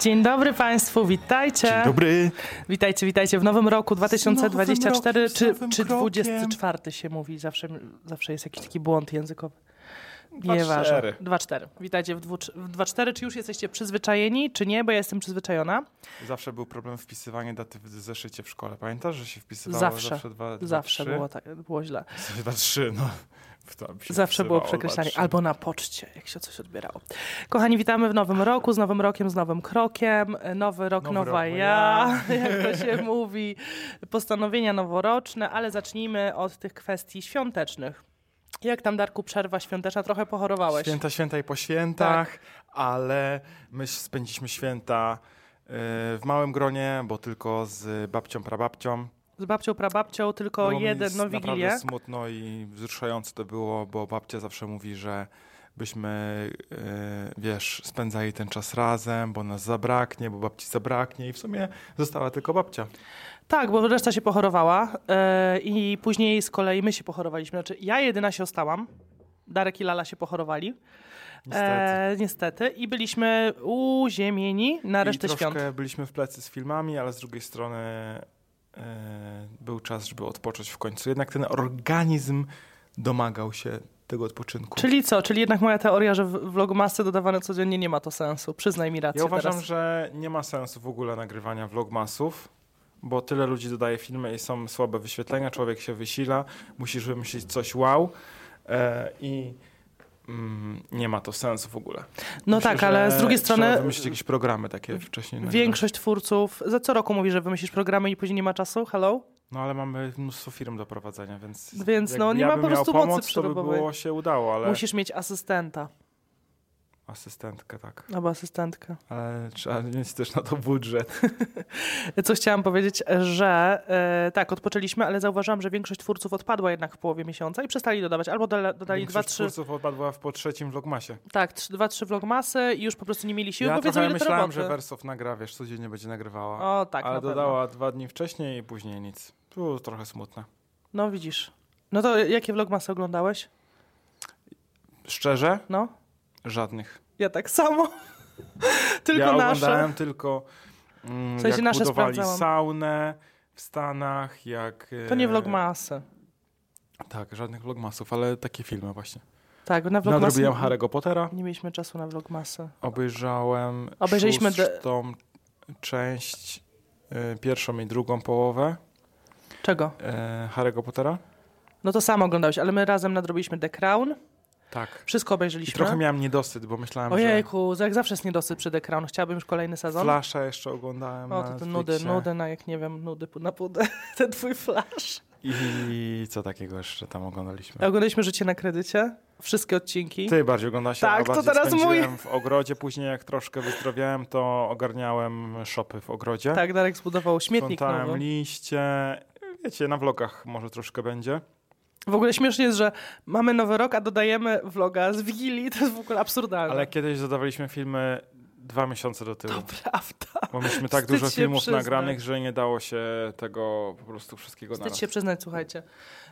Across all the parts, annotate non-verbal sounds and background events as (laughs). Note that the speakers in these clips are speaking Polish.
Dzień dobry Państwu, witajcie. Dzień dobry. Witajcie, witajcie w nowym roku 2024, nowym czy, rokiem, czy nowym 24 się mówi, zawsze, zawsze jest jakiś taki błąd językowy. Dwa, Nieważne. cztery. 2-4. Witajcie w 2-4. Czy już jesteście przyzwyczajeni, czy nie? Bo ja jestem przyzwyczajona. Zawsze był problem wpisywania daty w zeszycie w szkole. Pamiętasz, że się wpisywało Zawsze. zawsze dwa, dwa Zawsze było tak, było źle. Dwa, trzy, no. (laughs) Zawsze było przekreślanie. Albo na poczcie, jak się coś odbierało. Kochani, witamy w nowym roku, z nowym rokiem, z nowym krokiem. Nowy rok, Nowy nowa rok, ja, ja. (laughs) jak to się mówi. Postanowienia noworoczne, ale zacznijmy od tych kwestii świątecznych. Jak tam, Darku, przerwa świąteczna? Trochę pochorowałeś. Święta, święta i po świętach, Tak. ale my spędziliśmy święta y, w małym gronie, bo tylko z babcią, prababcią. Z babcią, prababcią, tylko Było jeden, no Wigilię. Naprawdę smutno i wzruszające to było, bo babcia zawsze mówi, że byśmy, yy, wiesz, spędzali ten czas razem, bo nas zabraknie, bo babci zabraknie i w sumie została tylko babcia. Tak, bo reszta się pochorowała e, i później z kolei my się pochorowaliśmy. Znaczy, ja jedyna się ostałam. Darek i Lala się pochorowali. Niestety. E, niestety. I byliśmy uziemieni na resztę I troszkę świąt. byliśmy w plecy z filmami, ale z drugiej strony yy, był czas, żeby odpocząć w końcu. Jednak ten organizm domagał się tego odpoczynku. Czyli co? Czyli jednak moja teoria, że vlogmasy dodawane codziennie nie ma to sensu. Przyznaj mi rację Ja uważam, teraz. że nie ma sensu w ogóle nagrywania vlogmasów, bo tyle ludzi dodaje filmy i są słabe wyświetlenia, człowiek się wysila, musisz wymyślić coś wow e, i mm, nie ma to sensu w ogóle. No Myślę, tak, ale z drugiej strony wymyślić jakieś programy takie wcześniej. większość twórców za co roku mówi, że wymyślisz programy i później nie ma czasu. Hello? No ale mamy mnóstwo firm do prowadzenia, więc... Więc no, nie ja ma po prostu mocy pomoc, to by było się udało, ale... Musisz mieć asystenta Asystentkę, tak. albo asystentkę. Ale trzeba mieć też na to budżet. (laughs) Co chciałam powiedzieć, że e, tak, odpoczęliśmy, ale zauważyłam, że większość twórców odpadła jednak w połowie miesiąca i przestali dodawać. Albo doda- dodali dwa, Większość trzy, twórców odpadła w po trzecim vlogmasie. tak, trzy, dwa, trzy vlogmasy i już po prostu nie mieli siły, ja bo wiedzą, ile myślałem, że Wersow nagra, wiesz, codziennie będzie nagrywała. O, tak, ale dodała dwa dni wcześniej i później nic. Było trochę smutne. No widzisz. No to jakie vlogmasy oglądałeś? Szczerze? No, Żadnych. ja tak samo. (laughs) Tylko ja nasze. oglądałem tylko mm, W sensie jak nasze budowali sprawdzałam. saunę w Stanach, jak... To nie e, vlogmasy. Tak, żadnych vlogmasów, ale takie filmy właśnie. Tak, na vlogmasy Nadrobiłem Harry'ego Pottera, nie mieliśmy czasu na vlogmasy. obejrzałem Obejrzeliśmy de- szóstą część, y, pierwszą i drugą połowę Czego? e, Harry'ego Pottera. No to samo oglądałeś, ale my razem nadrobiliśmy The Crown. Tak. Wszystko I obejrzeliśmy. trochę miałem niedosyt, bo myślałem, Ojejku, jak zawsze jest niedosyt przy The Crown. Chciałabym już kolejny że sezon. Flasha jeszcze oglądałem O, to, to nudy, nudy na jak nie wiem, nudy na pudę. (laughs) Ten twój flash. I co takiego jeszcze tam oglądaliśmy? Oglądaliśmy Życie na kredycie. Wszystkie odcinki. Ty bardziej oglądasz, Tak, a to teraz spędziłem w ogrodzie, później jak troszkę wyzdrowiałem, to ogarniałem shopy w ogrodzie. Tak, Darek zbudował śmietnik Sprzątałem nowy. liście, wiecie, na vlogach może troszkę będzie. W ogóle śmiesznie jest, że mamy nowy rok, a dodajemy vloga z Wigilii. To jest w ogóle absurdalne. Ale kiedyś zadawaliśmy filmy dwa miesiące do tyłu. To prawda. Bo mieliśmy tak Wstyd dużo filmów przyznać. nagranych, że nie dało się tego po prostu wszystkiego Wstyd naraz. się przyznać, słuchajcie.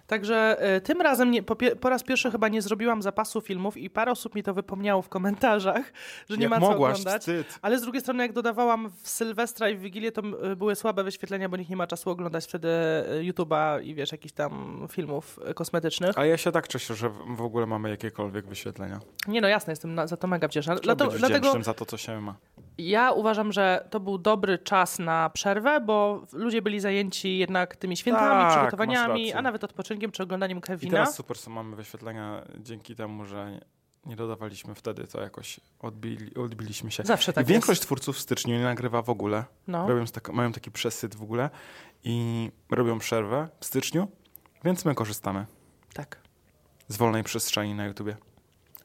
Także y, tym razem nie, po, po raz pierwszy chyba nie zrobiłam zapasu filmów i parę osób mi to wypomniało w komentarzach, (laughs) że nie Jak ma co mogłaś, oglądać. wstyd. Ale z drugiej strony, jak dodawałam w Sylwestra i w Wigilię, to y, były słabe wyświetlenia, bo nikt nie ma czasu oglądać wtedy y, YouTube'a i wiesz, jakichś tam filmów kosmetycznych. A ja się tak cieszę, że w ogóle mamy jakiekolwiek wyświetlenia. Nie no, jasne, jestem na, za to mega wdzięczna. Dlatego, być dlatego za to, co się ma. Ja uważam, że to był dobry czas na przerwę, bo ludzie byli zajęci jednak tymi świętami, Tak, przygotowaniami, a nawet odpoczynkiem czy oglądaniem I Kevina. teraz super są, mamy wyświetlenia dzięki temu, że nie- nie dodawaliśmy wtedy, to jakoś odbili, odbiliśmy się. Zawsze tak I większość jest. twórców w styczniu nie nagrywa w ogóle. No. Robią tak, mają taki przesyt w ogóle i robią przerwę w styczniu, więc my korzystamy Tak. z wolnej przestrzeni na YouTubie.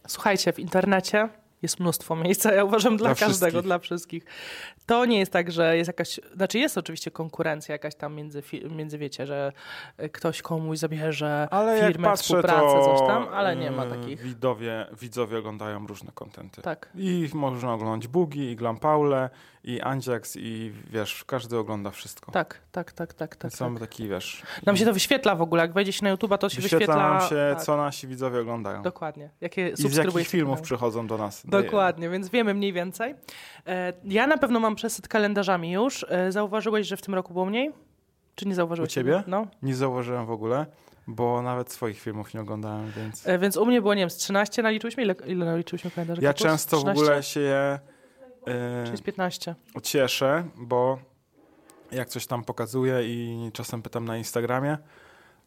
Słuchajcie, w internecie jest mnóstwo miejsca, ja uważam, dla, Dla każdego, wszystkich. dla wszystkich. To nie jest tak, że jest jakaś, znaczy jest oczywiście konkurencja jakaś tam między, między wiecie, że y, ktoś komuś zabierze Ale jak firmę, patrzę, współpracę, coś tam, ale nie ma yy, takich. Widowie, widzowie oglądają różne kontenty. Tak. I można oglądać Bugi, i Glam Paule, i Andziax, i wiesz, każdy ogląda wszystko. Tak, tak, tak, tak, tak. Więc tak. taki, wiesz... Nam się to wyświetla w ogóle, jak wejdzie się na YouTube'a, to się Wyświetla wyświetla. nam się, tak, co nasi widzowie oglądają. Dokładnie. Jakie I z jakich filmów przychodzą do nas. Dokładnie, więc wiemy mniej więcej. E, ja na pewno mam przesyt kalendarzami już. E, zauważyłeś, że w tym roku było mniej? Czy nie zauważyłeś? U ciebie? No. Nie zauważyłem w ogóle, bo nawet swoich filmów nie oglądałem, więc... E, więc u mnie było, nie wiem, z 13 naliczyłyśmy? Ile, ile naliczyłyśmy kalendarzy? Ja często w 13? ogóle się je Czy jest e, 15? cieszę, bo jak coś tam pokazuję i czasem pytam na Instagramie,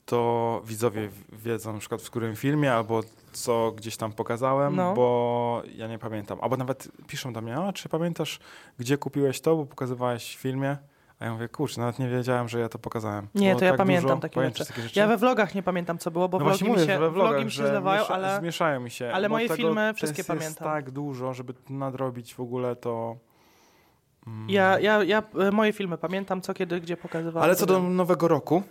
to widzowie wiedzą na przykład w którym filmie albo co gdzieś tam pokazałem, No. bo ja nie pamiętam. Albo nawet piszą do mnie, a czy pamiętasz, gdzie kupiłeś to, bo pokazywałeś w filmie? A ja mówię, kurczę, nawet nie wiedziałem, że ja to pokazałem. Nie, Bo to ja tak pamiętam dużo, takie rzeczy. takie rzeczy? Ja we vlogach nie pamiętam, co było, bo no vlogi, właśnie mi mówię, się, vlogach, vlogi mi się zlewają, miesza- ale... zmieszają mi się. ale moje tego filmy wszystkie jest pamiętam. tak dużo, żeby nadrobić w ogóle to... Mm. Ja, ja, ja e, moje filmy pamiętam, co kiedy, gdzie pokazywałem. Ale co do nowego roku,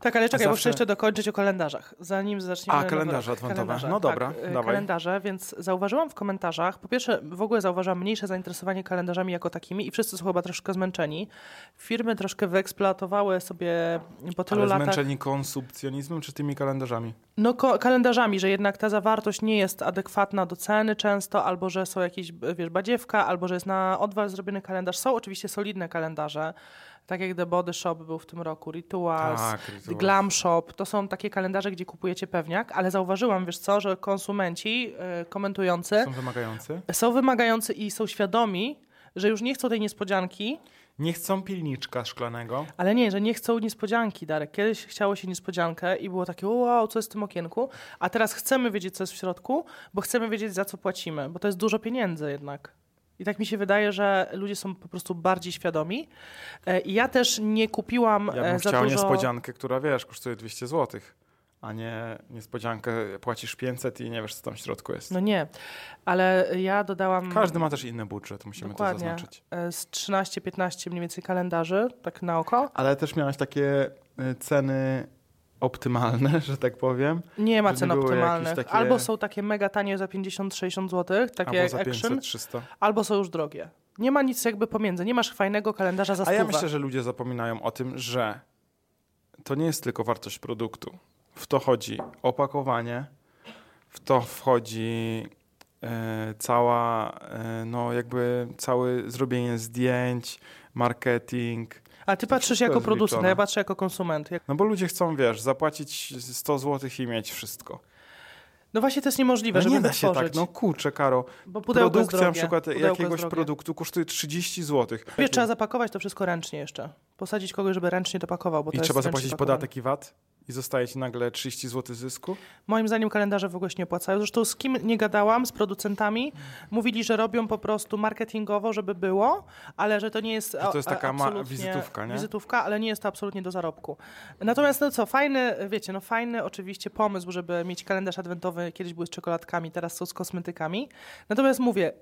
Tak, ale czekaj, bo zawsze- muszę jeszcze dokończyć o kalendarzach, zanim zaczniemy. A, kalendarze adwentowe. No dobra, tak, dawaj. Kalendarze, więc zauważyłam w komentarzach, po pierwsze w ogóle zauważyłam mniejsze zainteresowanie kalendarzami jako takimi i wszyscy są chyba troszkę zmęczeni. Firmy troszkę wyeksploatowały sobie po tylu ale latach... zmęczeni konsumpcjonizmem czy tymi kalendarzami? No ko- kalendarzami, że jednak ta zawartość nie jest adekwatna do ceny często, albo że są jakieś, wiesz, badziewka, albo że jest na odwal zrobiony kalendarz. Są oczywiście solidne kalendarze, tak jak The Body Shop był w tym roku, Rituals, Tak, rytuał. Glam Shop. To są takie kalendarze, gdzie kupujecie pewniak, ale zauważyłam, wiesz co, że konsumenci y, komentujący Są wymagający? są wymagający i są świadomi, że już nie chcą tej niespodzianki, Nie chcą pilniczka szklanego. ale nie, że nie chcą niespodzianki, Darek. Kiedyś chciało się niespodziankę i było takie, wow, co jest w tym okienku, a teraz chcemy wiedzieć, co jest w środku, bo chcemy wiedzieć, za co płacimy, bo to jest dużo pieniędzy jednak. I tak mi się wydaje, że ludzie są po prostu bardziej świadomi. E, I ja też nie kupiłam Ja e, bym za chciał dużo... niespodziankę, która wiesz, kosztuje 200 zł, a nie niespodziankę płacisz 500 i nie wiesz, co tam w środku jest. No nie, ale ja dodałam Każdy ma też inny budżet, musimy dokładnie to zaznaczyć. e, z 13-15 mniej więcej kalendarzy, tak na oko. Ale też miałeś takie ceny optymalne, (laughs) że tak powiem. Nie ma cen optymalnych. takie- Albo są takie mega tanie za 50-60 zł, takie albo jak za Action, 500-300. albo są już drogie. Nie ma nic jakby pomiędzy. Nie masz fajnego kalendarza za A stówę. ja myślę, że ludzie zapominają o tym, że to nie jest tylko wartość produktu. W to chodzi opakowanie, w to wchodzi e, cała, e, no jakby całe zrobienie zdjęć, marketing. A ty patrzysz jako producent, wliczone. a ja patrzę jako konsument. Jak... No bo ludzie chcą, wiesz, zapłacić 100 zł i mieć wszystko. No właśnie to jest niemożliwe, No żeby nie da się wytworzyć. tak, no kurczę, Karo. Bo Produkcja na przykład Pudełko jakiegoś produktu kosztuje 30 zł. Wiesz, trzeba zapakować to wszystko ręcznie jeszcze. Posadzić kogoś, żeby ręcznie to pakował, bo I trzeba zapłacić pakowane. podatek i VAT i zostaje ci nagle 30 zł zysku. Moim zdaniem kalendarze w ogóle się nie opłacają. Zresztą z kim nie gadałam, z producentami, mówili, że robią po prostu marketingowo, żeby było, ale że to nie jest. Że to jest taka ma- wizytówka, nie? Wizytówka, ale nie jest to absolutnie do zarobku. Natomiast no co, fajny, wiecie, no fajny oczywiście pomysł, żeby mieć kalendarz adwentowy. Kiedyś były z czekoladkami, teraz są z kosmetykami. Natomiast mówię,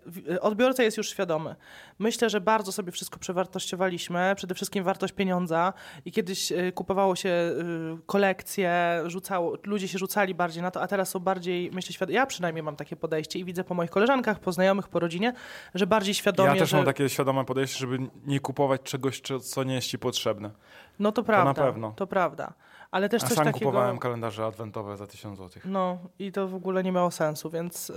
odbiorca jest już świadomy. Myślę, że bardzo sobie wszystko przewartościowaliśmy. Przede wszystkim wartość pieniądza i kiedyś y, kupowało się y, kolekcje, rzucało, ludzie się rzucali bardziej na to, a teraz są bardziej, myślę, świadomi. Ja przynajmniej mam takie podejście i widzę po moich koleżankach, po znajomych, po rodzinie, że bardziej świadomie, Ja też że... mam takie świadome podejście, żeby nie kupować czegoś, co- nie jest ci potrzebne. No to prawda, pewno. to prawda. Ale też A coś sam takiego... kupowałem kalendarze adwentowe za 1000 zł. No i to w ogóle nie miało sensu, więc yy,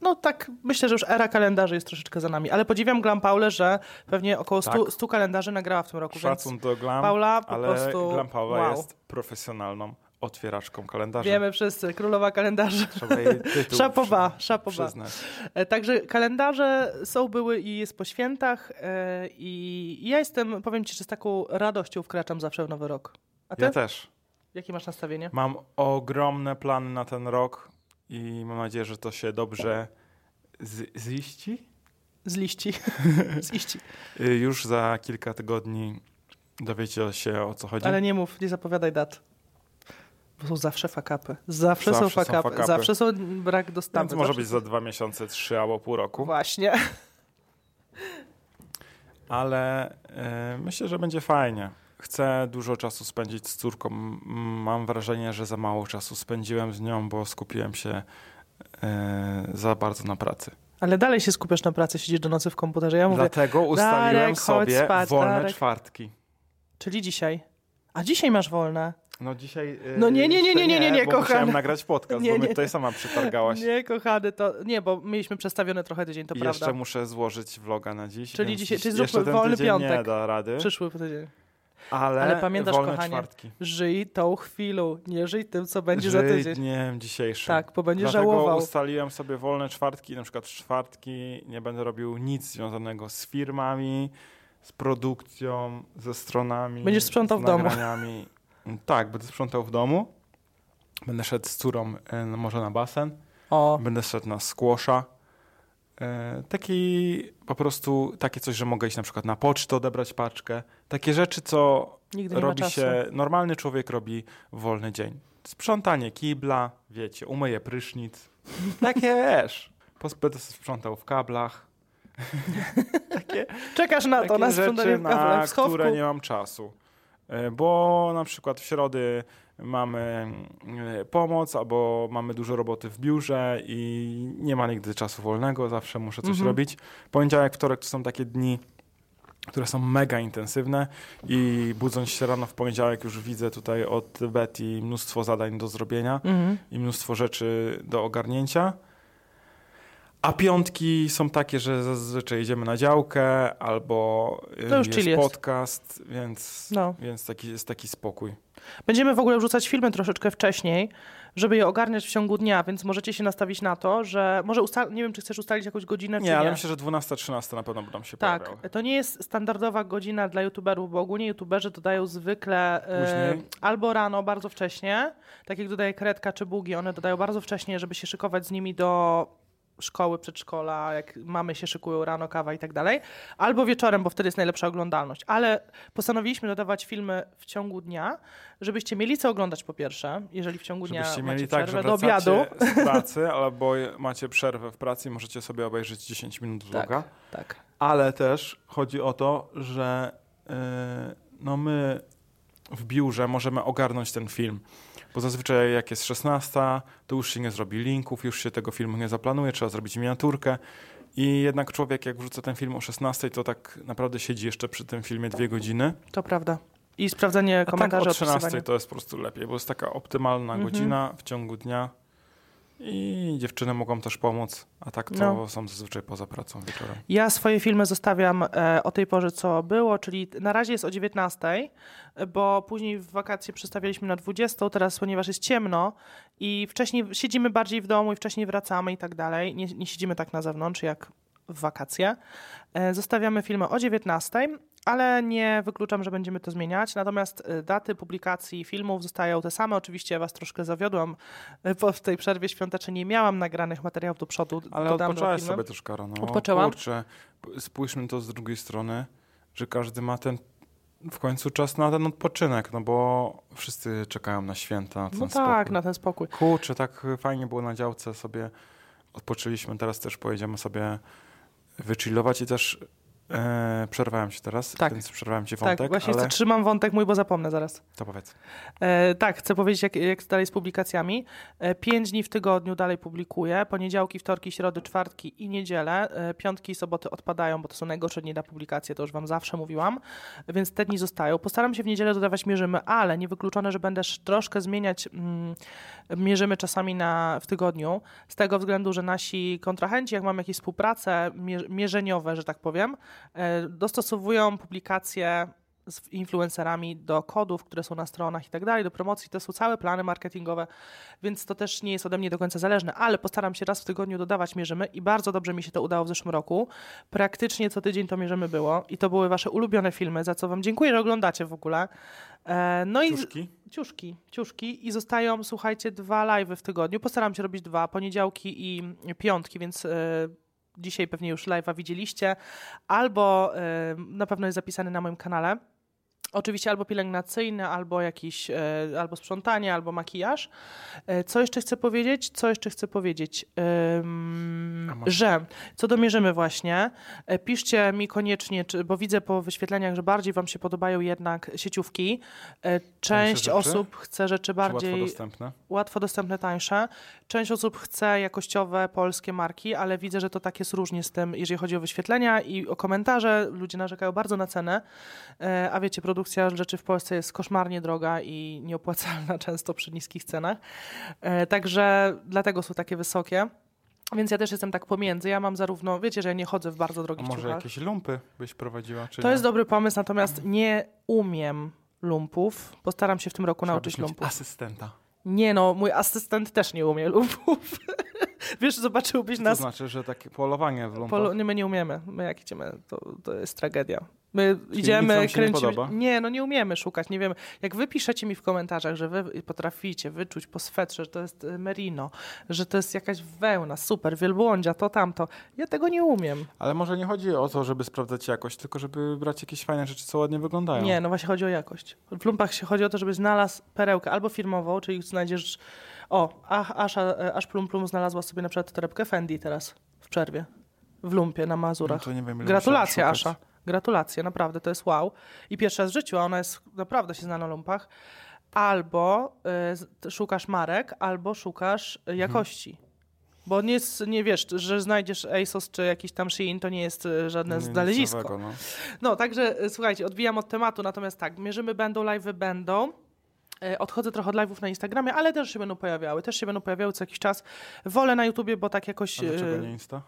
no tak, myślę, że już era kalendarzy jest troszeczkę za nami. Ale podziwiam Glam Paulę, że pewnie około 100, Tak. 100 kalendarzy nagrała w tym roku, Szacun do Glam, więc Paula po ale prostu... Glam Paula wow. jest profesjonalną otwieraczką kalendarza. Wiemy wszyscy, królowa kalendarzy. Trzeba jej (laughs) tytuł Szapoba, przy- szapoba. przyznać. E, Także kalendarze są, były i jest po świętach e, i ja jestem, powiem Ci, że z taką radością wkraczam zawsze w nowy rok. A Ty? Ja też. Jakie masz nastawienie? Mam ogromne plany na ten rok i mam nadzieję, że to się dobrze z- ziści. Z liści. (laughs) z liści. Już za kilka tygodni dowiecie się o co chodzi. Ale nie mów, nie zapowiadaj dat. Bo są zawsze fakapy. Zawsze, są Zawsze są fakapy. fakapy. Zawsze są brak dostawy. Więc może być są- za dwa miesiące, trzy albo pół roku. Właśnie. Ale e, myślę, że będzie fajnie. Chcę dużo czasu spędzić z córką. Mam wrażenie, że za mało czasu spędziłem z nią, bo skupiłem się e, za bardzo na pracy. Ale dalej się skupiasz na pracy, siedzisz do nocy w komputerze. Ja mówię, Dlatego ustaliłem Darek, sobie spać, wolne Darek. czwartki. czyli dzisiaj. A dzisiaj masz wolne. No dzisiaj. No nie, nie, nie, nie, nie, nie, nie, kochany. musiałem nagrać podcast, Nie, bo mnie nie. tutaj sama przetargałaś. Nie, kochany, to nie, bo mieliśmy przestawione trochę tydzień, to I prawda. jeszcze muszę złożyć vloga na dziś. Czyli dzisiaj- czyli zróbmy wolny tydzień Nie piątek. da rady. Przyszły tydzień. Ale, Ale pamiętasz, wolne kochanie, czwartki. Żyj tą chwilą, nie żyj tym, co będzie za Żyj tydzień. dniem dzisiejszym. Tak, bo będziesz Dlatego żałował. ustaliłem sobie wolne czwartki, na przykład czwartki nie będę robił nic związanego z firmami, z produkcją, ze stronami. Będziesz sprzątał w domu. Tak, będę sprzątał w domu. Będę szedł z córą e, może na basen. O, Będę szedł na squasha. E, Taki po prostu takie coś, że mogę iść na przykład na pocztę, odebrać paczkę. Takie rzeczy, co robi się, normalny człowiek robi w wolny dzień. Sprzątanie kibla, wiecie, umyję prysznic. (laughs) Takie wiesz. Pos- Będę sobie sprzątał w kablach. (laughs) takie Czekasz na to, na rzeczy, sprzątanie na w schowku. które nie mam czasu. E, Bo na przykład w środy mamy e, pomoc, albo mamy dużo roboty w biurze i nie ma nigdy czasu wolnego, zawsze muszę coś Mhm. robić. Poniedziałek, wtorek to są takie dni, które są mega intensywne i budząc się rano w poniedziałek już widzę tutaj od Betty mnóstwo zadań do zrobienia Mhm. i mnóstwo rzeczy do ogarnięcia. A piątki są takie, że zazwyczaj idziemy na działkę albo y, To już jest chill jest. podcast, więc, No. więc taki, jest taki spokój. Będziemy w ogóle wrzucać filmy troszeczkę wcześniej, żeby je ogarniać w ciągu dnia, więc możecie się nastawić na to, że może nie wiem, czy chcesz ustalić jakąś godzinę, Nie, nie. ale myślę, że 12-13 na pewno będą się pojawiały. Tak, to nie jest standardowa godzina dla youtuberów, bo ogólnie youtuberzy dodają zwykle e, albo rano bardzo wcześnie, tak jak dodaje Kredka czy Bugi, one dodają bardzo wcześnie, żeby się szykować z nimi do szkoły, przedszkola, jak mamy się szykują rano, kawa i tak dalej, albo wieczorem, bo wtedy jest najlepsza oglądalność. Ale postanowiliśmy dodawać filmy w ciągu dnia, żebyście mieli co oglądać po pierwsze, jeżeli w ciągu dnia Żebyście macie mieli tak, przerwę że do obiadu. z (laughs) pracy albo macie przerwę w pracy możecie sobie obejrzeć 10 minut vloga. Tak. Ale też chodzi o to, że yy, no my w biurze możemy ogarnąć ten film. Bo zazwyczaj jak jest 16, to już się nie zrobi linków, już się tego filmu nie zaplanuje, trzeba zrobić miniaturkę. I jednak człowiek, jak wrzuca ten film o 16, to tak naprawdę siedzi jeszcze przy tym filmie dwie godziny. To prawda. I sprawdzanie A tak komentarzy, o 13 odpisywanie. to jest po prostu lepiej, bo jest taka optymalna Mhm. godzina w ciągu dnia. I dziewczyny mogą też pomóc, a tak to No. są zazwyczaj poza pracą wieczorem. Ja swoje filmy zostawiam e, o tej porze, co było, czyli na razie jest o 19, bo później w wakacje przestawialiśmy na 20, teraz ponieważ jest ciemno i wcześniej siedzimy bardziej w domu i wcześniej wracamy i tak dalej. Nie, nie siedzimy tak na zewnątrz jak w wakacje. E, zostawiamy filmy o 19, ale nie wykluczam, że będziemy to zmieniać. Natomiast e, daty publikacji filmów zostają te same. Oczywiście was troszkę zawiodłam, e, bo w tej przerwie świątecznej nie miałam nagranych materiałów do przodu. Ale dodam odpoczęłaś sobie też, Karo. No, Odpoczęłam? Kurczę, spójrzmy to z drugiej strony, że każdy ma ten w końcu czas na ten odpoczynek, no bo wszyscy czekają na święta, na ten No spokój. tak, na ten spokój. Kurczę, tak fajnie było na działce, sobie odpoczęliśmy, teraz też pojedziemy sobie wychillować i też e, przerwałem ci teraz, Tak. więc przerwałem ci wątek, tak, właśnie ale trzymam wątek mój, bo zapomnę zaraz. to powiedz. E, tak, chcę powiedzieć, jak, jak dalej z publikacjami. E, pięć dni w tygodniu dalej publikuję. Poniedziałki, wtorki, środy, czwartki i niedzielę. E, piątki i soboty odpadają, bo to są najgorsze dni na publikację, to już wam zawsze mówiłam. Więc te dni zostają. Postaram się w niedzielę dodawać mierzymy, ale niewykluczone, że będę sz- troszkę zmieniać mm, mierzymy czasami na, w tygodniu. Z tego względu, że nasi kontrahenci, jak mamy jakieś współprace mier- mierzeniowe, że tak powiem, dostosowują publikacje z influencerami do kodów, które są na stronach i tak dalej, do promocji. To są całe plany marketingowe, więc to też nie jest ode mnie do końca zależne, ale postaram się raz w tygodniu dodawać mierzymy i bardzo dobrze mi się to udało w zeszłym roku. Praktycznie co tydzień to mierzymy było i to były wasze ulubione filmy, za co wam dziękuję, że oglądacie w ogóle. E, No i Ciuszki? ciuszki, ciuszki i zostają, słuchajcie, dwa live'y w tygodniu. Postaram się robić dwa, poniedziałki i piątki, więc e, dzisiaj pewnie już live'a widzieliście, albo na pewno jest zapisany na moim kanale. Oczywiście albo pielęgnacyjny, albo jakiś, e, albo sprzątanie, albo makijaż. E, co jeszcze chcę powiedzieć? Co jeszcze chcę powiedzieć? Może- że, co domierzymy właśnie, e, piszcie mi koniecznie, czy, bo widzę po wyświetleniach, że bardziej wam się podobają jednak sieciówki. Część osób chce rzeczy Czy łatwo bardziej dostępne? łatwo dostępne, tańsze. Część osób chce jakościowe, polskie marki, ale widzę, że to tak jest różnie z tym, jeżeli chodzi o wyświetlenia i o komentarze. Ludzie narzekają bardzo na cenę, a wiecie, produkcja produkcja rzeczy w Polsce jest koszmarnie droga i nieopłacalna (laughs) często przy niskich cenach. E, także dlatego są takie wysokie. Więc ja też jestem tak pomiędzy. Ja mam zarówno, wiecie, że ja nie chodzę w bardzo A drogich może ciuchach. jakieś lumpy byś prowadziła? To nie? jest dobry pomysł, natomiast nie umiem lumpów. Postaram się w tym roku nauczyć Trzeba mieć lumpów. asystenta. Nie no, mój asystent też nie umie lumpów. (laughs) Wiesz, zobaczyłbyś To nas. znaczy, że takie polowanie w lumpach. Polu- my nie umiemy. My jak idziemy, to, to jest tragedia. My nic wam idziemy, nie kręcimy. podoba? Nie, no nie umiemy szukać, nie wiemy. Jak wy piszecie mi w komentarzach, że wy potraficie wyczuć po swetrze, że to jest e, merino, że to jest jakaś wełna, super, wielbłądzia, to tamto. Ja tego nie umiem. Ale może nie chodzi o to, żeby sprawdzać jakość, tylko żeby brać jakieś fajne rzeczy, co ładnie wyglądają. Nie, no właśnie chodzi o jakość. W lumpach się chodzi o to, żeby znalazł perełkę albo firmową, czyli znajdziesz... O, e, Aż Plum Plum znalazła sobie na przykład torebkę Fendi teraz w przerwie. W lumpie na no Mazurach. to nie wiem, Gratulacje, Asza. Gratulacje, naprawdę, to jest wow. I pierwszy raz w życiu, a ona jest naprawdę się zna na lumpach. Albo y, z- szukasz marek, albo szukasz y, Mhm. jakości. Bo nie, jest, nie wiesz, że znajdziesz ASOS czy jakiś tam Shein, to nie jest y, żadne Nic znalezisko. nowego, no. No, także słuchajcie, odbijam od tematu, natomiast tak, mierzymy będą, live'y będą. E, Odchodzę trochę od live'ów na Instagramie, ale też się będą pojawiały. Też się będą pojawiały co jakiś czas. Wolę na YouTubie, bo tak jakoś... A dlaczego nie Insta?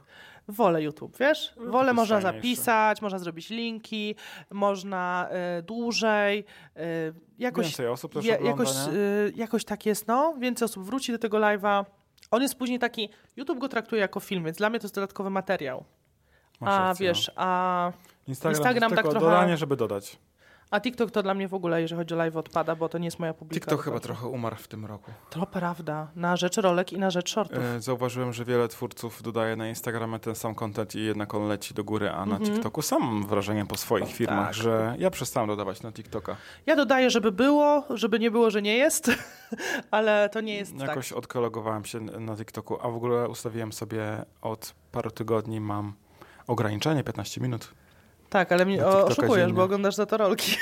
Wolę YouTube, wiesz? No, Wolę można zapisać, można zrobić linki, można y, dłużej, y, jakoś, Więcej osób też ogląda, jakoś, y, jakoś tak jest, no. Więcej osób wróci do tego live'a. On jest później taki, YouTube go traktuje jako film, więc dla mnie to jest dodatkowy materiał. Masz A rację, wiesz, no. a, Instagram, Instagram tak trochę- dodanie, żeby dodać. A TikTok to dla mnie w ogóle, jeżeli chodzi o live, odpada, bo to nie jest moja publika. TikTok chyba trochę umarł w tym roku. To prawda, na rzecz rolek i na rzecz shortów. E, Zauważyłem, że wiele twórców dodaje na Instagramie ten sam content i jednak on leci do góry, a na Mhm. TikToku sam mam wrażenie po swoich firmach, Tak. że ja przestałem dodawać na TikToka. Ja dodaję, żeby było, żeby nie było, że nie jest, (laughs) ale to nie jest tak. Jakoś odkologowałem się na TikToku, a w ogóle ustawiłem sobie od paru tygodni mam ograniczenie 15 minut. Tak, ale mnie o, oszukujesz, dziennie. bo oglądasz za to rolki.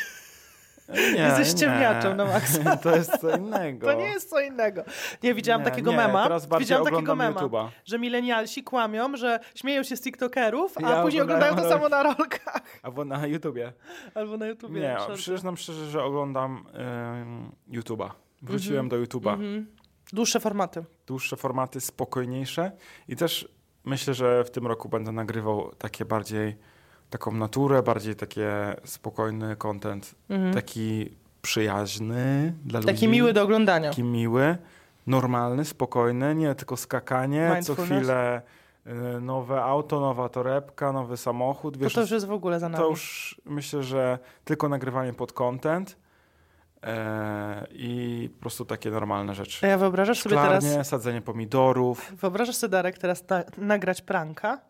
Nie, (laughs) Jesteś nie. ciemniaczem na maksa. (laughs) To jest co innego. To nie jest co innego. Nie, widziałam Nie, takiego nie, mema. Teraz Widziałam takiego mema, YouTube'a. że milenialsi kłamią, że śmieją się z TikTokerów, a Ja później oglądają to samo na rolkach. Albo na YouTubie. Albo na YouTubie. Nie, na przyznam szczerze, że oglądam ym, YouTube'a. Wróciłem do YouTube'a. Mhm. Dłuższe formaty. Dłuższe formaty, spokojniejsze i też myślę, że w tym roku będę nagrywał takie bardziej taką naturę, bardziej takie spokojny content, Mhm. taki przyjaźny dla ludzi. Taki miły do oglądania. Taki miły, normalny, spokojny, nie tylko skakanie, co chwilę y, nowe auto, nowa torebka, nowy samochód. To, Wiesz, to już jest w ogóle za nami. to już myślę, że tylko nagrywanie pod content e, i po prostu takie normalne rzeczy. A ja wyobrażasz sobie teraz... Sadzenie pomidorów, Wyobrażasz sobie, Darek, teraz na, nagrać pranka?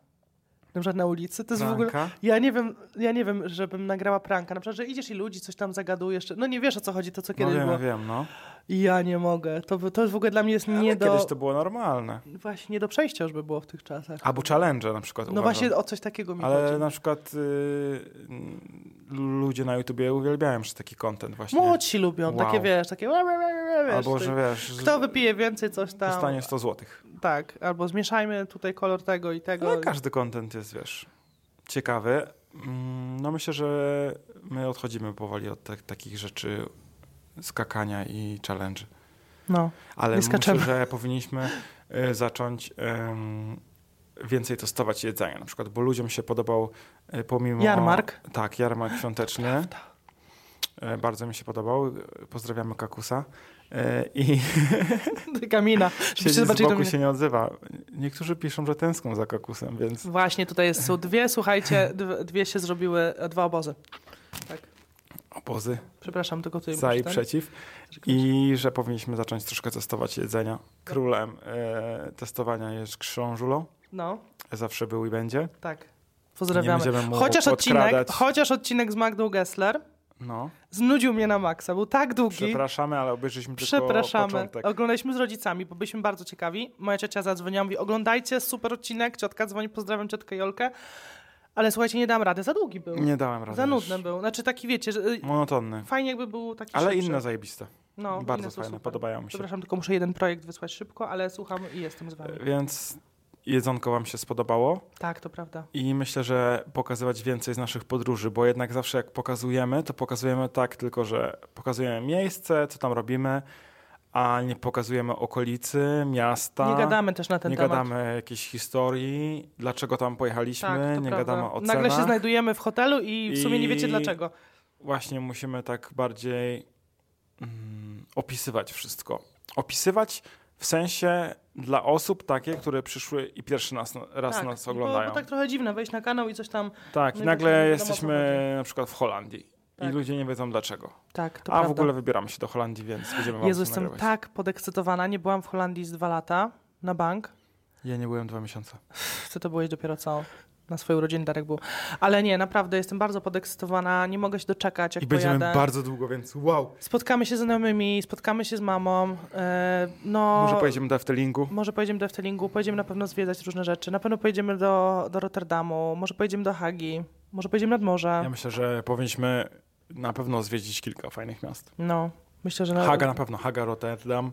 Na przykład na ulicy? To jest w ogóle... pranka. Ja nie wiem, ja nie wiem, żebym nagrała pranka. Na przykład, że idziesz i ludzi coś tam zagadujesz. No nie wiesz o co chodzi, to co No kiedyś wiem, było. wiem, no. Ja nie mogę. To, to w ogóle dla mnie jest Ale nie do... kiedyś to było normalne. Właśnie nie do przejścia już by było w tych czasach. Albo challenge na przykład No uważam. właśnie o coś takiego mi Ale chodzi. na przykład y, ludzie na YouTubie uwielbiają już taki content właśnie. Młodsi lubią, Wow. takie wiesz, takie Albo, że wiesz, Kto wypije więcej, coś tam. dostanie 100 złotych. Tak, albo zmieszajmy tutaj kolor tego i tego. No każdy content jest, wiesz, ciekawy. Mm, No myślę, że my odchodzimy powoli od tak- takich rzeczy skakania i challenge. No, Ale Nie myślę, że powinniśmy y, zacząć ym, więcej testować jedzenia. Na przykład, bo ludziom się podobał y, pomimo... Jarmark. Tak, jarmark świąteczny. Y, Bardzo mi się podobał. Pozdrawiamy Kakusa. Y, I (laughs) Kamina. (laughs) siedzi z boku się nie odzywa. Niektórzy piszą, że tęskną za Kakusem, więc Właśnie tutaj jest, są dwie, słuchajcie, dwie, się zrobiły, e, dwa obozy. Tak, obozy przepraszam, tylko tutaj za i przeciw. I że powinniśmy zacząć troszkę testować jedzenia. Królem e, testowania jest Krzążulo. No, Zawsze był i będzie. tak. Pozdrawiamy. Chociaż odcinek, podkradać. chociaż odcinek z Magdą Gessler No. znudził mnie na maksa. Był tak długi. Przepraszamy, ale obejrzeliśmy tylko Przepraszamy. początek. Oglądaliśmy z rodzicami, bo byliśmy bardzo ciekawi. Moja ciocia zadzwoniła, mówi oglądajcie, super odcinek. Ciotka dzwoni, pozdrawiam ciotkę Jolkę. Ale słuchajcie, nie dam rady, za długi był. Nie dałem rady. za nudny był. Znaczy taki, wiecie, że y, Monotonny. fajnie jakby był taki Ale szybszy. inne zajebiste. no, Bardzo inne fajne, super. podobają mi się. Przepraszam, tylko muszę jeden projekt wysłać szybko, ale słucham i jestem z wami. Więc jedzonko wam się spodobało Tak, to prawda. i myślę, że pokazywać więcej z naszych podróży, bo jednak zawsze jak pokazujemy, to pokazujemy tak tylko, że pokazujemy miejsce, co tam robimy, a nie pokazujemy okolicy, miasta. Nie gadamy też na ten nie temat. gadamy jakiejś historii, dlaczego tam pojechaliśmy, tak, nie prawda. gadamy o Nagle się cenach. znajdujemy w hotelu i w sumie nie wiecie I- dlaczego. Właśnie musimy tak bardziej mm, opisywać wszystko. Opisywać w sensie dla osób takie, które przyszły i pierwszy nas, raz tak, nas bo, oglądają. bo tak trochę dziwne, wejść na kanał i coś tam... Tak, No i nagle co jesteśmy na przykład w Holandii Tak. i ludzie nie wiedzą dlaczego. Tak, to A prawda. w ogóle wybieramy się do Holandii, więc będziemy Jezu, jestem nagrywać. tak podekscytowana. Nie byłam w Holandii z dwa lata na bank. Ja nie byłem dwa miesiące. Chcę to byłeś dopiero co na swoje urodziny Darek był. Ale nie, naprawdę jestem bardzo podekscytowana. Nie mogę się doczekać, jak I będziemy pojadę. bardzo długo, więc wow. Spotkamy się z znajomymi, spotkamy się z mamą. E, no, Może pojedziemy do Eftelingu. Może pojedziemy do Eftelingu, pojedziemy na pewno zwiedzać różne rzeczy. Na pewno pojedziemy do, do Rotterdamu, może pojedziemy do Hagi, może pojedziemy nad morze. Ja myślę, że powinniśmy na pewno zwiedzić kilka fajnych miast. No, myślę, że... Na... Haga na pewno, Haga, Rotterdam.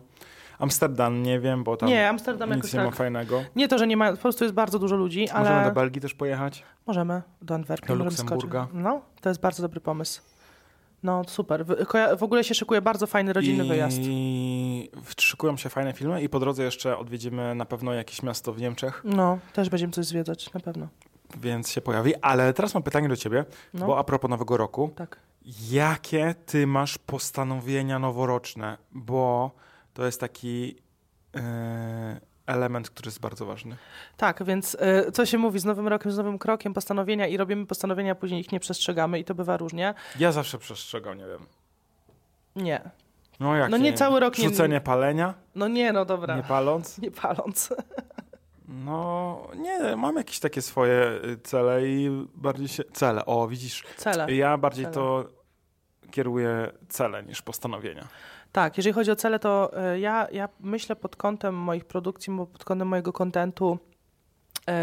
Amsterdam nie wiem, bo tam Nie, Amsterdam nic jakoś nie ma tak. fajnego. Nie to, że nie ma, po prostu jest bardzo dużo ludzi, ale... Możemy do Belgii też pojechać. Możemy, do Antwerpii. Do Luksemburga. No, to jest bardzo dobry pomysł. No, super. W ogóle się szykuje bardzo fajny rodzinny I... wyjazd. I szykują się fajne filmy i po drodze jeszcze odwiedzimy na pewno jakieś miasto w Niemczech, No, też będziemy coś zwiedzać, na pewno. więc się pojawi. Ale teraz mam pytanie do ciebie, No, bo a propos nowego roku. tak. Jakie ty masz postanowienia noworoczne? Bo to jest taki e, element, który jest bardzo ważny. Tak, więc y, co się mówi z nowym rokiem, z nowym krokiem, postanowienia i robimy postanowienia, a później ich nie przestrzegamy i to bywa różnie. Ja zawsze przestrzegam, nie wiem. Nie. No jak No nie cały rok nie- Rzucenie palenia, No nie, no dobra. nie paląc. (laughs) Nie paląc. No nie, mam jakieś takie swoje y, cele i bardziej się... Cele, o widzisz. Cele. Ja bardziej Cele. to kieruję cele niż postanowienia. Tak, jeżeli chodzi o cele, to y, ja, ja myślę pod kątem moich produkcji, pod kątem mojego kontentu,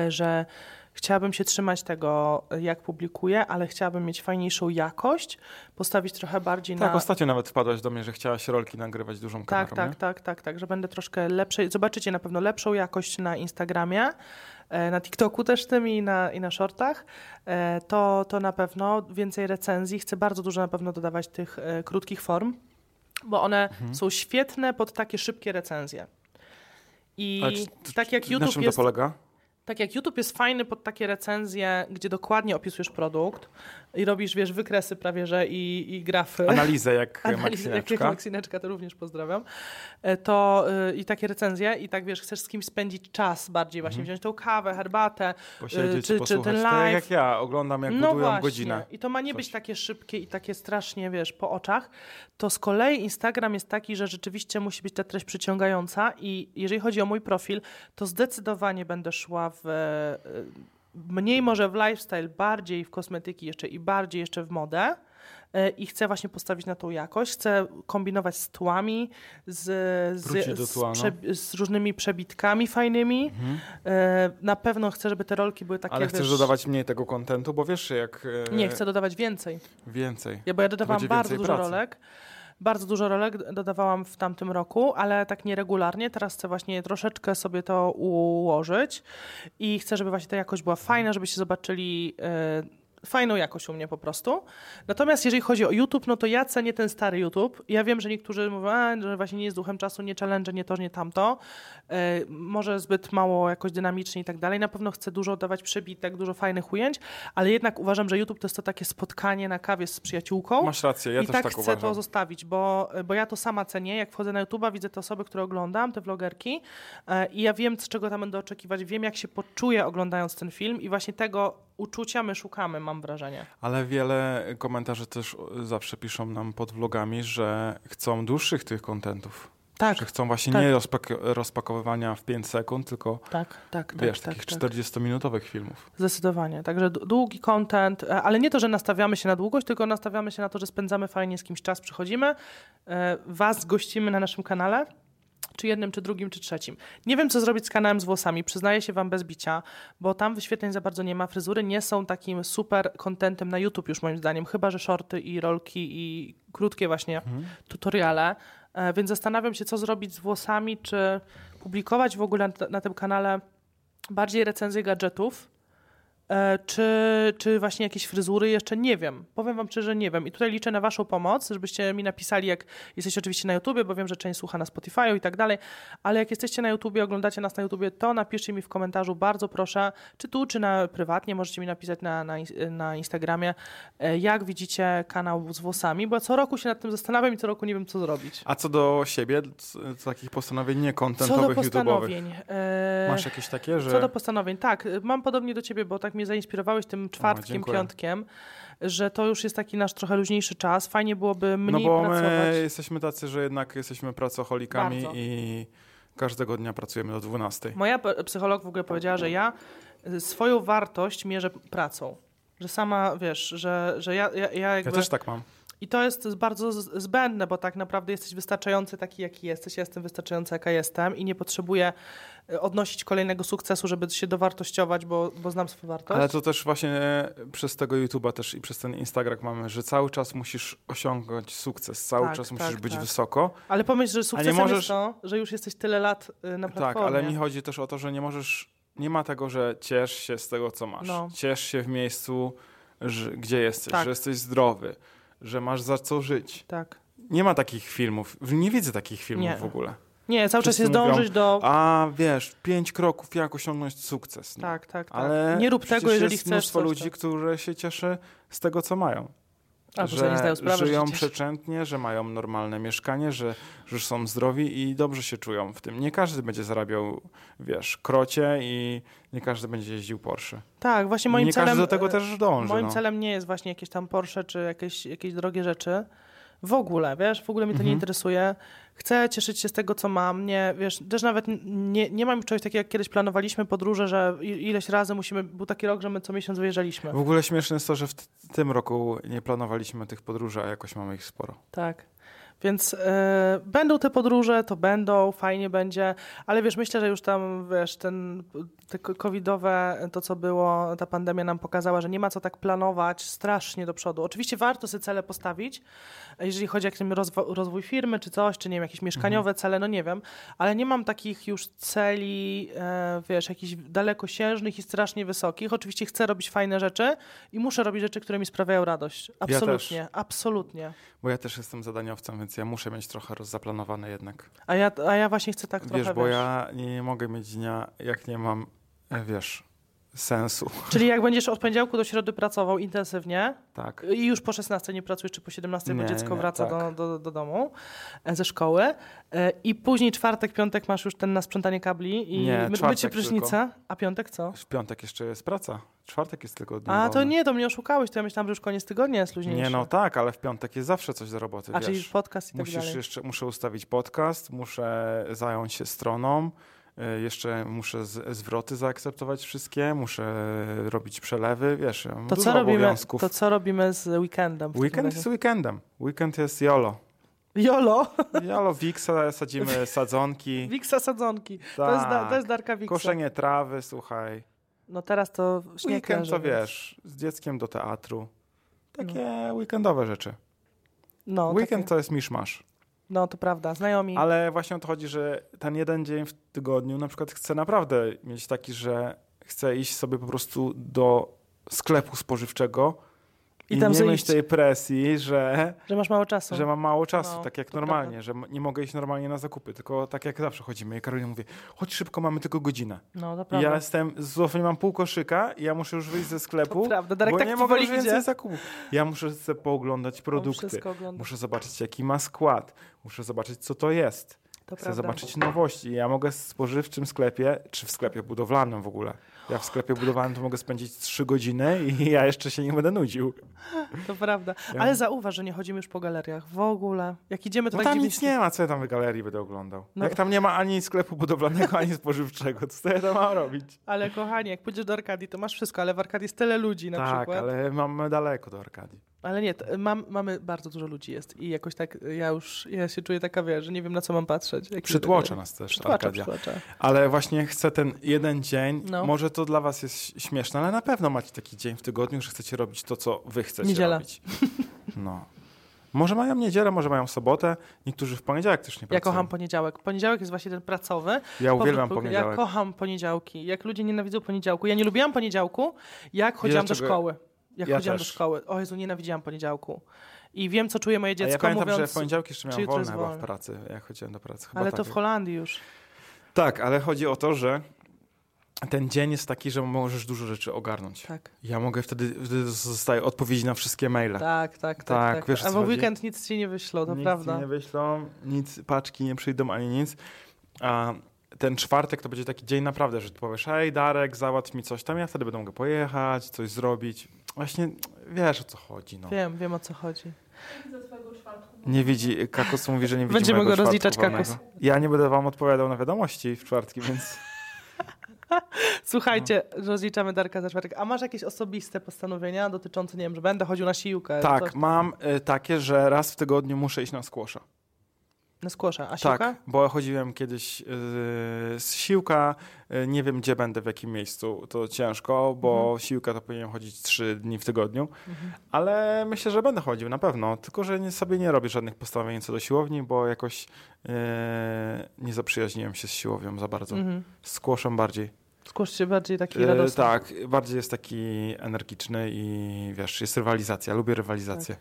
y, że chciałabym się trzymać tego, y, jak publikuję, ale chciałabym mieć fajniejszą jakość, postawić trochę bardziej Tak, na... ostatnio nawet wpadłaś do mnie, że chciałaś rolki nagrywać dużą kamerą, Tak, tak, nie? tak, tak, tak, że będę troszkę lepszej. Zobaczycie na pewno lepszą jakość na Instagramie, e, na TikToku też tym i na, i na shortach. E, To, to na pewno więcej recenzji. Chcę bardzo dużo na pewno dodawać tych e, krótkich form, bo one Mhm. są świetne pod takie szybkie recenzje. I czy- tak jak Na YouTube czym jest to polega? tak jak YouTube jest fajny pod takie recenzje, gdzie dokładnie opisujesz produkt i robisz, wiesz, wykresy prawie, że i, i grafy. Analizę jak (laughs) Analizy, jak Maksineczka. Maksineczka, to również pozdrawiam. E, To y, i takie recenzje, i tak wiesz, chcesz z kimś spędzić czas bardziej, właśnie Mhm. wziąć tą kawę, herbatę. Posiedzieć, czy- czy ten Tak live. jak ja oglądam, jak no budują właśnie. godzinę. I to ma nie Coś. być takie szybkie i takie strasznie, wiesz, po oczach. To z kolei Instagram jest taki, że rzeczywiście musi być ta treść przyciągająca i jeżeli chodzi o mój profil, to zdecydowanie będę szła w e, mniej może w lifestyle, bardziej w kosmetyki jeszcze i bardziej jeszcze w modę. E, I chcę właśnie postawić na tą jakość. Chcę kombinować z tłami, z, z, tła, no. z, z różnymi przebitkami fajnymi. Mhm. E, Na pewno chcę, żeby te rolki były takie. Ale chcesz wiesz, dodawać mniej tego kontentu, bo wiesz, jak e, Nie, chcę dodawać więcej. więcej. Ja, bo ja dodawałam bardzo dużo pracy. rolek. Bardzo dużo rolek dodawałam w tamtym roku, ale tak nieregularnie. Teraz chcę właśnie troszeczkę sobie to ułożyć i chcę, żeby właśnie ta jakość była fajna, żebyście zobaczyli e, fajną jakość u mnie po prostu. Natomiast jeżeli chodzi o YouTube, no to ja cenię ten stary YouTube. Ja wiem, że niektórzy mówią, a, że właśnie nie jest duchem czasu, nie challenge, nie to, nie tamto. E, może zbyt mało jakoś dynamicznie i tak dalej. Na pewno chcę dużo dawać przebitek, dużo fajnych ujęć, ale jednak uważam, że YouTube to jest to takie spotkanie na kawie z przyjaciółką. Masz rację, ja I też tak, tak, chcę uważam. to zostawić, bo, bo ja to sama cenię. Jak wchodzę na YouTube'a, widzę te osoby, które oglądam, te vlogerki e, i ja wiem, z czego tam będę oczekiwać, wiem, jak się poczuję oglądając ten film i właśnie tego uczucia my szukamy, mam wrażenie. Ale wiele komentarzy też zawsze piszą nam pod vlogami, że chcą dłuższych tych kontentów. Tak, Że chcą właśnie tak. nie rozpak- rozpakowywania w 5 sekund, tylko tak, tak, wiesz, tak, takich tak, tak. 40-minutowych filmów. Zdecydowanie. Także długi content, e, ale nie to, że nastawiamy się na długość, tylko nastawiamy się na to, że spędzamy fajnie z kimś czas, przychodzimy, e, was gościmy na naszym kanale, czy jednym, czy drugim, czy trzecim. Nie wiem, co zrobić z kanałem z włosami, przyznaję się wam bez bicia, bo tam wyświetleń za bardzo nie ma, fryzury nie są takim super contentem na YouTube już moim zdaniem, chyba, że shorty i rolki i krótkie właśnie Mhm. tutoriale, e, więc zastanawiam się, co zrobić z włosami, czy publikować w ogóle na, na tym kanale bardziej recenzje gadżetów, czy, czy właśnie jakieś fryzury, jeszcze nie wiem. Powiem wam szczerze, nie wiem. I tutaj liczę na waszą pomoc, żebyście mi napisali, jak jesteście oczywiście na YouTubie, bo wiem, że część słucha na Spotify'u i tak dalej, ale jak jesteście na YouTubie, oglądacie nas na YouTubie, to napiszcie mi w komentarzu, bardzo proszę, czy tu, czy na prywatnie, możecie mi napisać na, na, na Instagramie, e, jak widzicie kanał z włosami, bo co roku się nad tym zastanawiam i co roku nie wiem, co zrobić. A co do siebie, co takich postanowień Co do niekontentowych, YouTube'owych? postanowień? e, Masz jakieś takie, że... Co do postanowień, tak. y, Mam podobnie do ciebie, bo tak mnie zainspirowałeś tym czwartkiem, dziękuję. piątkiem, że to już jest taki nasz trochę luźniejszy czas. Fajnie byłoby No mniej bo pracować. my jesteśmy tacy, że jednak jesteśmy pracocholikami Bardzo. i każdego dnia pracujemy do 12. Moja psycholog w ogóle powiedziała, że ja swoją wartość mierzę pracą. Że sama, wiesz, że, że ja, ja, ja jakby... Ja też tak mam. I to jest bardzo zbędne, bo tak naprawdę jesteś wystarczający taki, jaki jesteś. Ja jestem wystarczająca, jaka jestem i nie potrzebuję y, odnosić kolejnego sukcesu, żeby się dowartościować, bo, bo znam swoją wartość. Ale to też właśnie przez tego YouTube'a też i przez ten Instagram mamy, że cały czas musisz osiągać sukces, cały Tak, czas tak, musisz być tak. wysoko. Ale pomyśl, że sukcesem możesz- jest to, że już jesteś tyle lat y, na Tak, platformie. ale mi chodzi też o to, że nie możesz, nie ma tego, że ciesz się z tego, co masz. No. Ciesz się w miejscu, że, gdzie jesteś, Tak. że jesteś zdrowy, że masz za co żyć. Tak. Nie ma takich filmów, nie widzę takich filmów Nie. w ogóle. Nie, cały czas Wszyscy jest mówią, dążyć do... A wiesz, pięć kroków, jak osiągnąć sukces. No. Tak, tak, tak. Ale nie rób tego, jeżeli jest chcesz mnóstwo coś, ludzi, to- które się cieszy z tego, co mają. A, bo sobie nie zdają sprawy, żyją że przeciętnie, że mają normalne mieszkanie, że, że są zdrowi i dobrze się czują w tym. Nie każdy będzie zarabiał, wiesz, krocie i nie każdy będzie jeździł Porsche. Tak, właśnie moim nie celem... każdy do tego e, też dąży. Moim no. celem nie jest właśnie jakieś tam Porsche czy jakieś, jakieś drogie rzeczy. W ogóle, wiesz, w ogóle mnie to nie Mhm. interesuje. Chcę cieszyć się z tego, co mam. Nie, wiesz, też nawet nie, nie mam czegoś takiego, jak kiedyś planowaliśmy podróże, że ileś razy musimy, był taki rok, że my co miesiąc wyjeżdżaliśmy. W ogóle śmieszne jest to, że w tym roku nie planowaliśmy tych podróży, a jakoś mamy ich sporo. Tak. Więc e, będą te podróże, to będą, fajnie będzie, ale wiesz, myślę, że już tam, wiesz, ten, te covidowe, to co było, ta pandemia nam pokazała, że nie ma co tak planować strasznie do przodu. Oczywiście warto sobie cele postawić, jeżeli chodzi o jakiś rozwo- rozwój firmy czy coś, czy nie wiem, jakieś mieszkaniowe cele, no nie wiem, ale nie mam takich już celi, e, wiesz, jakichś dalekosiężnych i strasznie wysokich. Oczywiście chcę robić fajne rzeczy i muszę robić rzeczy, które mi sprawiają radość. Absolutnie, absolutnie. Bo ja też jestem zadaniowcem, więc ja muszę mieć trochę zaplanowane jednak. A ja, a ja właśnie chcę tak wiesz, trochę, bo wiesz. ja nie, nie mogę mieć dnia, jak nie mam, e, wiesz, sensu. Czyli jak będziesz od poniedziałku do środy pracował intensywnie Tak. i już po 16 nie pracujesz, czy po 17, bo Nie, dziecko nie, wraca tak. do, do, do domu e, ze szkoły e, i później czwartek, piątek masz już ten na sprzątanie kabli i Nie, my- mycie prysznica, a piątek co? W piątek jeszcze jest praca. Czwartek jest tylko dniem A to nie, to mnie oszukałeś, to ja myślałam, że już koniec tygodnia jest luźniejszy. Nie, no tak, ale w piątek jest zawsze coś do roboty, A wiesz. czyli podcast i tak Musisz dalej. jeszcze, muszę ustawić podcast, muszę zająć się stroną, jeszcze muszę z, zwroty zaakceptować wszystkie, muszę robić przelewy, wiesz, To co, robimy, obowiązków. to co robimy z weekendem? Weekend jest weekendem. Weekend jest jolo. Jolo, Jolo, wiksa, sadzimy (laughs) sadzonki, Wiksa sadzonki. To, jest, da, to jest Darka Wiksa. koszenie trawy, słuchaj. No teraz to śnieg Weekend leży, to więc- wiesz, z dzieckiem do teatru. Takie weekendowe rzeczy. No, Weekend takie, to jest miszmasz. No to prawda, znajomi. Ale właśnie o to chodzi, że ten jeden dzień w tygodniu na przykład chcę naprawdę mieć taki, że chcę iść sobie po prostu do sklepu spożywczego I i, tam nie sobie mieć tej presji, że, Że masz mało czasu. że mam mało czasu, No, tak jak normalnie, że m- nie mogę iść normalnie na zakupy, tylko tak jak zawsze chodzimy. I Karolina mówi, chodź szybko, mamy tylko godzinę. No, to I prawda. ja jestem, dosłownie mam pół koszyka i ja muszę już wyjść ze sklepu, To prawda, Darek bo tak nie mogę już więcej idzie. zakupów. Ja muszę sobie pooglądać produkty, muszę zobaczyć jaki ma skład, muszę zobaczyć co to jest. To Chcę prawda. zobaczyć nowości. Ja mogę w spożywczym sklepie, czy w sklepie budowlanym w ogóle. Ja w sklepie budowlanym to mogę spędzić 3 godziny i ja jeszcze się nie będę nudził. To prawda. Ja- Ale zauważ, że nie chodzimy już po galeriach. W ogóle. Jak idziemy, to No tak tam nic nie ma, co ja tam w galerii będę oglądał. No. Jak tam nie ma ani sklepu budowlanego, ani spożywczego, to co ja tam mam robić? Ale kochanie, jak pójdziesz do Arkadii, to masz wszystko, ale w Arkadii jest tyle ludzi na tak, przykład. Ale, ale mamy daleko do Arkadii. Nie, to, mam, mamy bardzo dużo ludzi jest i jakoś tak ja już, ja się czuję taka, wiesz, że nie wiem na co mam patrzeć. Jak Przytłocze nas też Przytłacza, przytłacza. Ale właśnie chcę ten jeden dzień, No. może to dla was jest śmieszne, ale na pewno macie taki dzień w tygodniu, że chcecie robić to, co wy chcecie Niedziela. robić. No. Może mają niedzielę, może mają sobotę, niektórzy w poniedziałek też nie Ja pracują. kocham poniedziałek. Poniedziałek jest właśnie ten pracowy. Ja uwielbiam Powrót- poniedziałek. Ja kocham poniedziałki. Jak ludzie nienawidzą poniedziałku. Ja nie lubiłam poniedziałku, jak chodziłam do szkoły. Jak Ja chodziłam do też. szkoły. O Jezu, nienawidziłam poniedziałku. I wiem, co czuje moje A dziecko, ja pamiętam, mówiąc... że w poniedziałki jeszcze jutro wolne chyba w pracy, jak chodziłem do pracy. Chyba Ale tak. to w Holandii już. Tak, ale chodzi o to, że ten dzień jest taki, że możesz dużo rzeczy ogarnąć. Tak. Ja mogę wtedy, wtedy zostaje odpowiedzi na wszystkie maile. Tak, tak, tak. Tak, tak. wiesz, o A w chodzi? weekend nic ci nie wyślą, to nic prawda. ci nie wyślą, nic, paczki nie przyjdą ani nic. A ten czwartek to będzie taki dzień naprawdę, że ty powiesz, hej Darek, załatw mi coś tam, ja wtedy będę mogę pojechać, coś zrobić. Właśnie wiesz o co chodzi. No. Wiem, wiem o co chodzi. Nie widzi, Kakos mówi, że nie widzi Będziemy go rozliczać, wolnego. Ja nie będę wam odpowiadał na wiadomości w czwartki, więc (laughs) Słuchajcie, rozliczamy Darka za czwartek. A masz jakieś osobiste postanowienia dotyczące, nie wiem, że będę chodził na siłkę? tak, coś- mam y, takie, że raz w tygodniu muszę iść na skłosza. Na skłosza. A siłka? Tak, bo chodziłem kiedyś yy, z siłka, yy, nie wiem gdzie będę, w jakim miejscu, to ciężko, bo Mhm. siłka to powinienem chodzić trzy dni w tygodniu, Mhm. ale myślę, że będę chodził na pewno, tylko że nie, sobie nie robię żadnych postanowień co do siłowni, bo jakoś yy, nie zaprzyjaźniłem się z siłownią za bardzo, Mhm. z kłoszem bardziej. Skłosz się bardziej taki Yy, radosny. tak, bardziej jest taki energiczny i wiesz, jest rywalizacja, lubię rywalizację.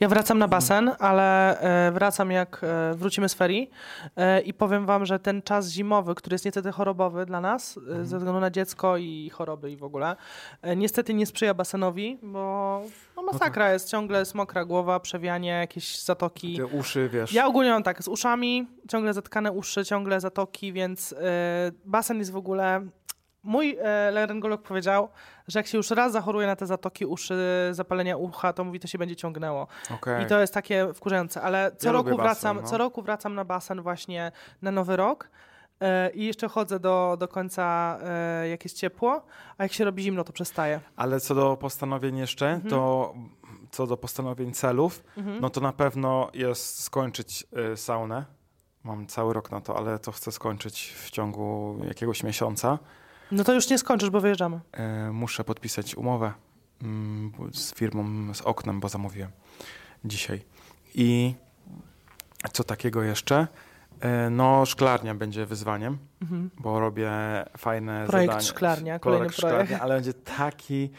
Ja wracam na basen, ale e, wracam jak e, wrócimy z ferii e, i powiem wam, że ten czas zimowy, który jest niestety chorobowy dla nas, e, ze względu na dziecko i choroby i w ogóle, niestety nie sprzyja basenowi, bo no, masakra jest, ciągle jest mokra głowa, przewianie, jakieś zatoki. Te uszy, wiesz, Ja ogólnie mam tak, z uszami, ciągle zatkane uszy, ciągle zatoki, więc basen jest w ogóle... Mój e, laryngolog powiedział, że jak się już raz zachoruje na te zatoki uszy, zapalenia ucha, to mówi, to się będzie ciągnęło. okej. I to jest takie wkurzające, ale co Ja roku basen, wracam, no. co roku wracam na basen właśnie na Nowy Rok. e, I jeszcze chodzę do, do końca, e, jak jest ciepło, a jak się robi zimno, to przestaję. Ale co do postanowień jeszcze, Mhm. to co do postanowień celów, Mhm. no to na pewno jest skończyć saunę. Mam cały rok na to, ale to chcę skończyć w ciągu jakiegoś miesiąca. No to już nie skończysz, bo wyjeżdżamy. Y, muszę podpisać umowę mm, z firmą, z oknem, bo zamówiłem dzisiaj. I co takiego jeszcze? Y, no, szklarnia będzie wyzwaniem, Mhm. bo robię fajne Projekt zadanie. szklarnia, kolejny Projekt szklarnia, ale będzie taki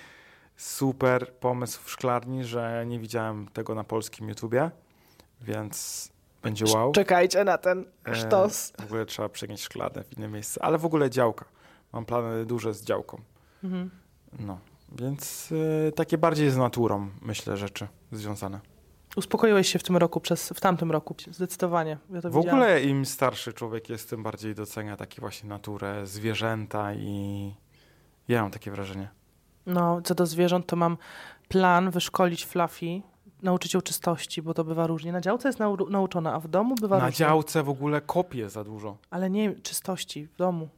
super pomysł w szklarni, że nie widziałem tego na polskim YouTubie, więc będzie wow. Czekajcie na ten E, sztos. W ogóle trzeba przenieść szklarnię w inne miejsce, ale w ogóle działka. Mam plany duże z działką. Mhm. No, więc e, takie bardziej z naturą, myślę, rzeczy związane. Uspokoiłeś się w tym roku, przez, w tamtym roku, zdecydowanie. Ja W widziałam. ogóle im starszy człowiek jest, tym bardziej docenia takie właśnie naturę, zwierzęta i ja mam takie wrażenie. No, co do zwierząt, to mam plan wyszkolić Fluffy, nauczyć ją czystości, bo to bywa różnie. Na działce jest nau nauczona, a w domu bywa Na różnie. działce w ogóle kopie za dużo. Ale nie czystości w domu.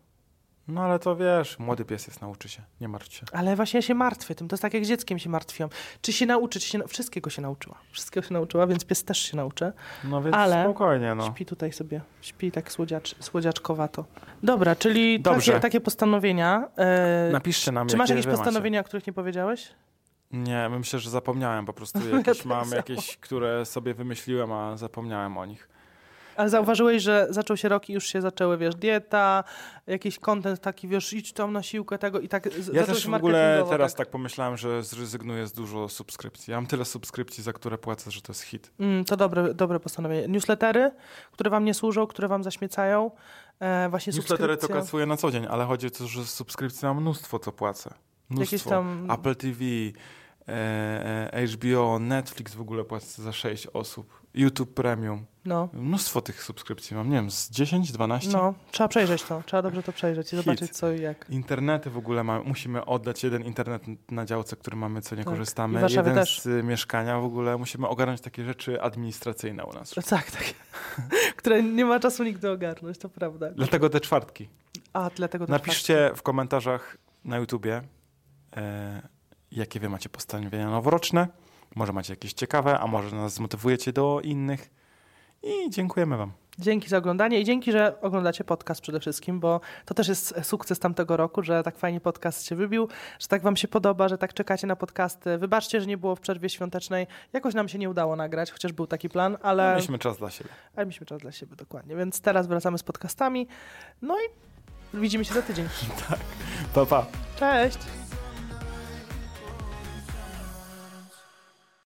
No ale to wiesz, młody pies jest, nauczy się, nie martw się. Ale właśnie ja się martwię tym. To jest tak jak z dzieckiem się martwiłam. Czy się nauczy, czy się... Wszystkiego się nauczyła. Wszystkiego się nauczyła, więc pies też się nauczy. No więc Ale- spokojnie, no. Śpi tutaj sobie. Śpi tak słodziacz, słodziaczkowato. Dobra, czyli takie, takie postanowienia. E, Napiszcie nam, czy masz jakie jakieś postanowienia, o których nie powiedziałeś? Nie, myślę, że zapomniałem po prostu. (laughs) Ja Jakieś mam jakieś, które sobie wymyśliłem, a zapomniałem o nich. Ale zauważyłeś, że zaczął się rok i już się zaczęły, wiesz, dieta, jakiś content taki, wiesz, idź tam na siłkę tego i tak Ja też w ogóle marketingowo, teraz tak pomyślałem, że zrezygnuję z dużo subskrypcji. Ja mam tyle subskrypcji, za które płacę, że to jest hit. Mm, to dobre, dobre postanowienie. Newslettery, które wam nie służą, które wam zaśmiecają. E, właśnie Newslettery to kasuję na co dzień, ale chodzi o to, że subskrypcji mam mnóstwo, co płacę. Mnóstwo. Jakieś tam... Apple TV, HBO, Netflix w ogóle płacę za 6 osób. YouTube Premium. No, Mnóstwo tych subskrypcji mam, nie wiem, z 10, 12? no, trzeba przejrzeć to. Trzeba dobrze to przejrzeć i Hit. zobaczyć co i jak. Internety w ogóle mamy, musimy oddać jeden internet na działce, który mamy, co nie Tak. korzystamy. I jeden też. z mieszkania w ogóle musimy ogarnąć takie rzeczy administracyjne u nas. (laughs) Tak, tak. (laughs) które nie ma czasu nigdy ogarnąć, to prawda. Dlatego te czwartki. A, dlatego to Napiszcie w komentarzach na YouTubie, e, jakie wy macie postanowienia noworoczne. Może macie jakieś ciekawe, a może nas zmotywujecie do innych. I dziękujemy wam. Dzięki za oglądanie i dzięki, że oglądacie podcast przede wszystkim, bo to też jest sukces tamtego roku, że tak fajnie podcast się wybił, że tak wam się podoba, że tak czekacie na podcasty. Wybaczcie, że nie było w przerwie świątecznej. Jakoś nam się nie udało nagrać, chociaż był taki plan, ale... Mieliśmy czas dla siebie. Ale mieliśmy czas dla siebie, dokładnie. Więc teraz wracamy z podcastami. No i widzimy się za tydzień. (laughs) tak. Pa, pa. Cześć!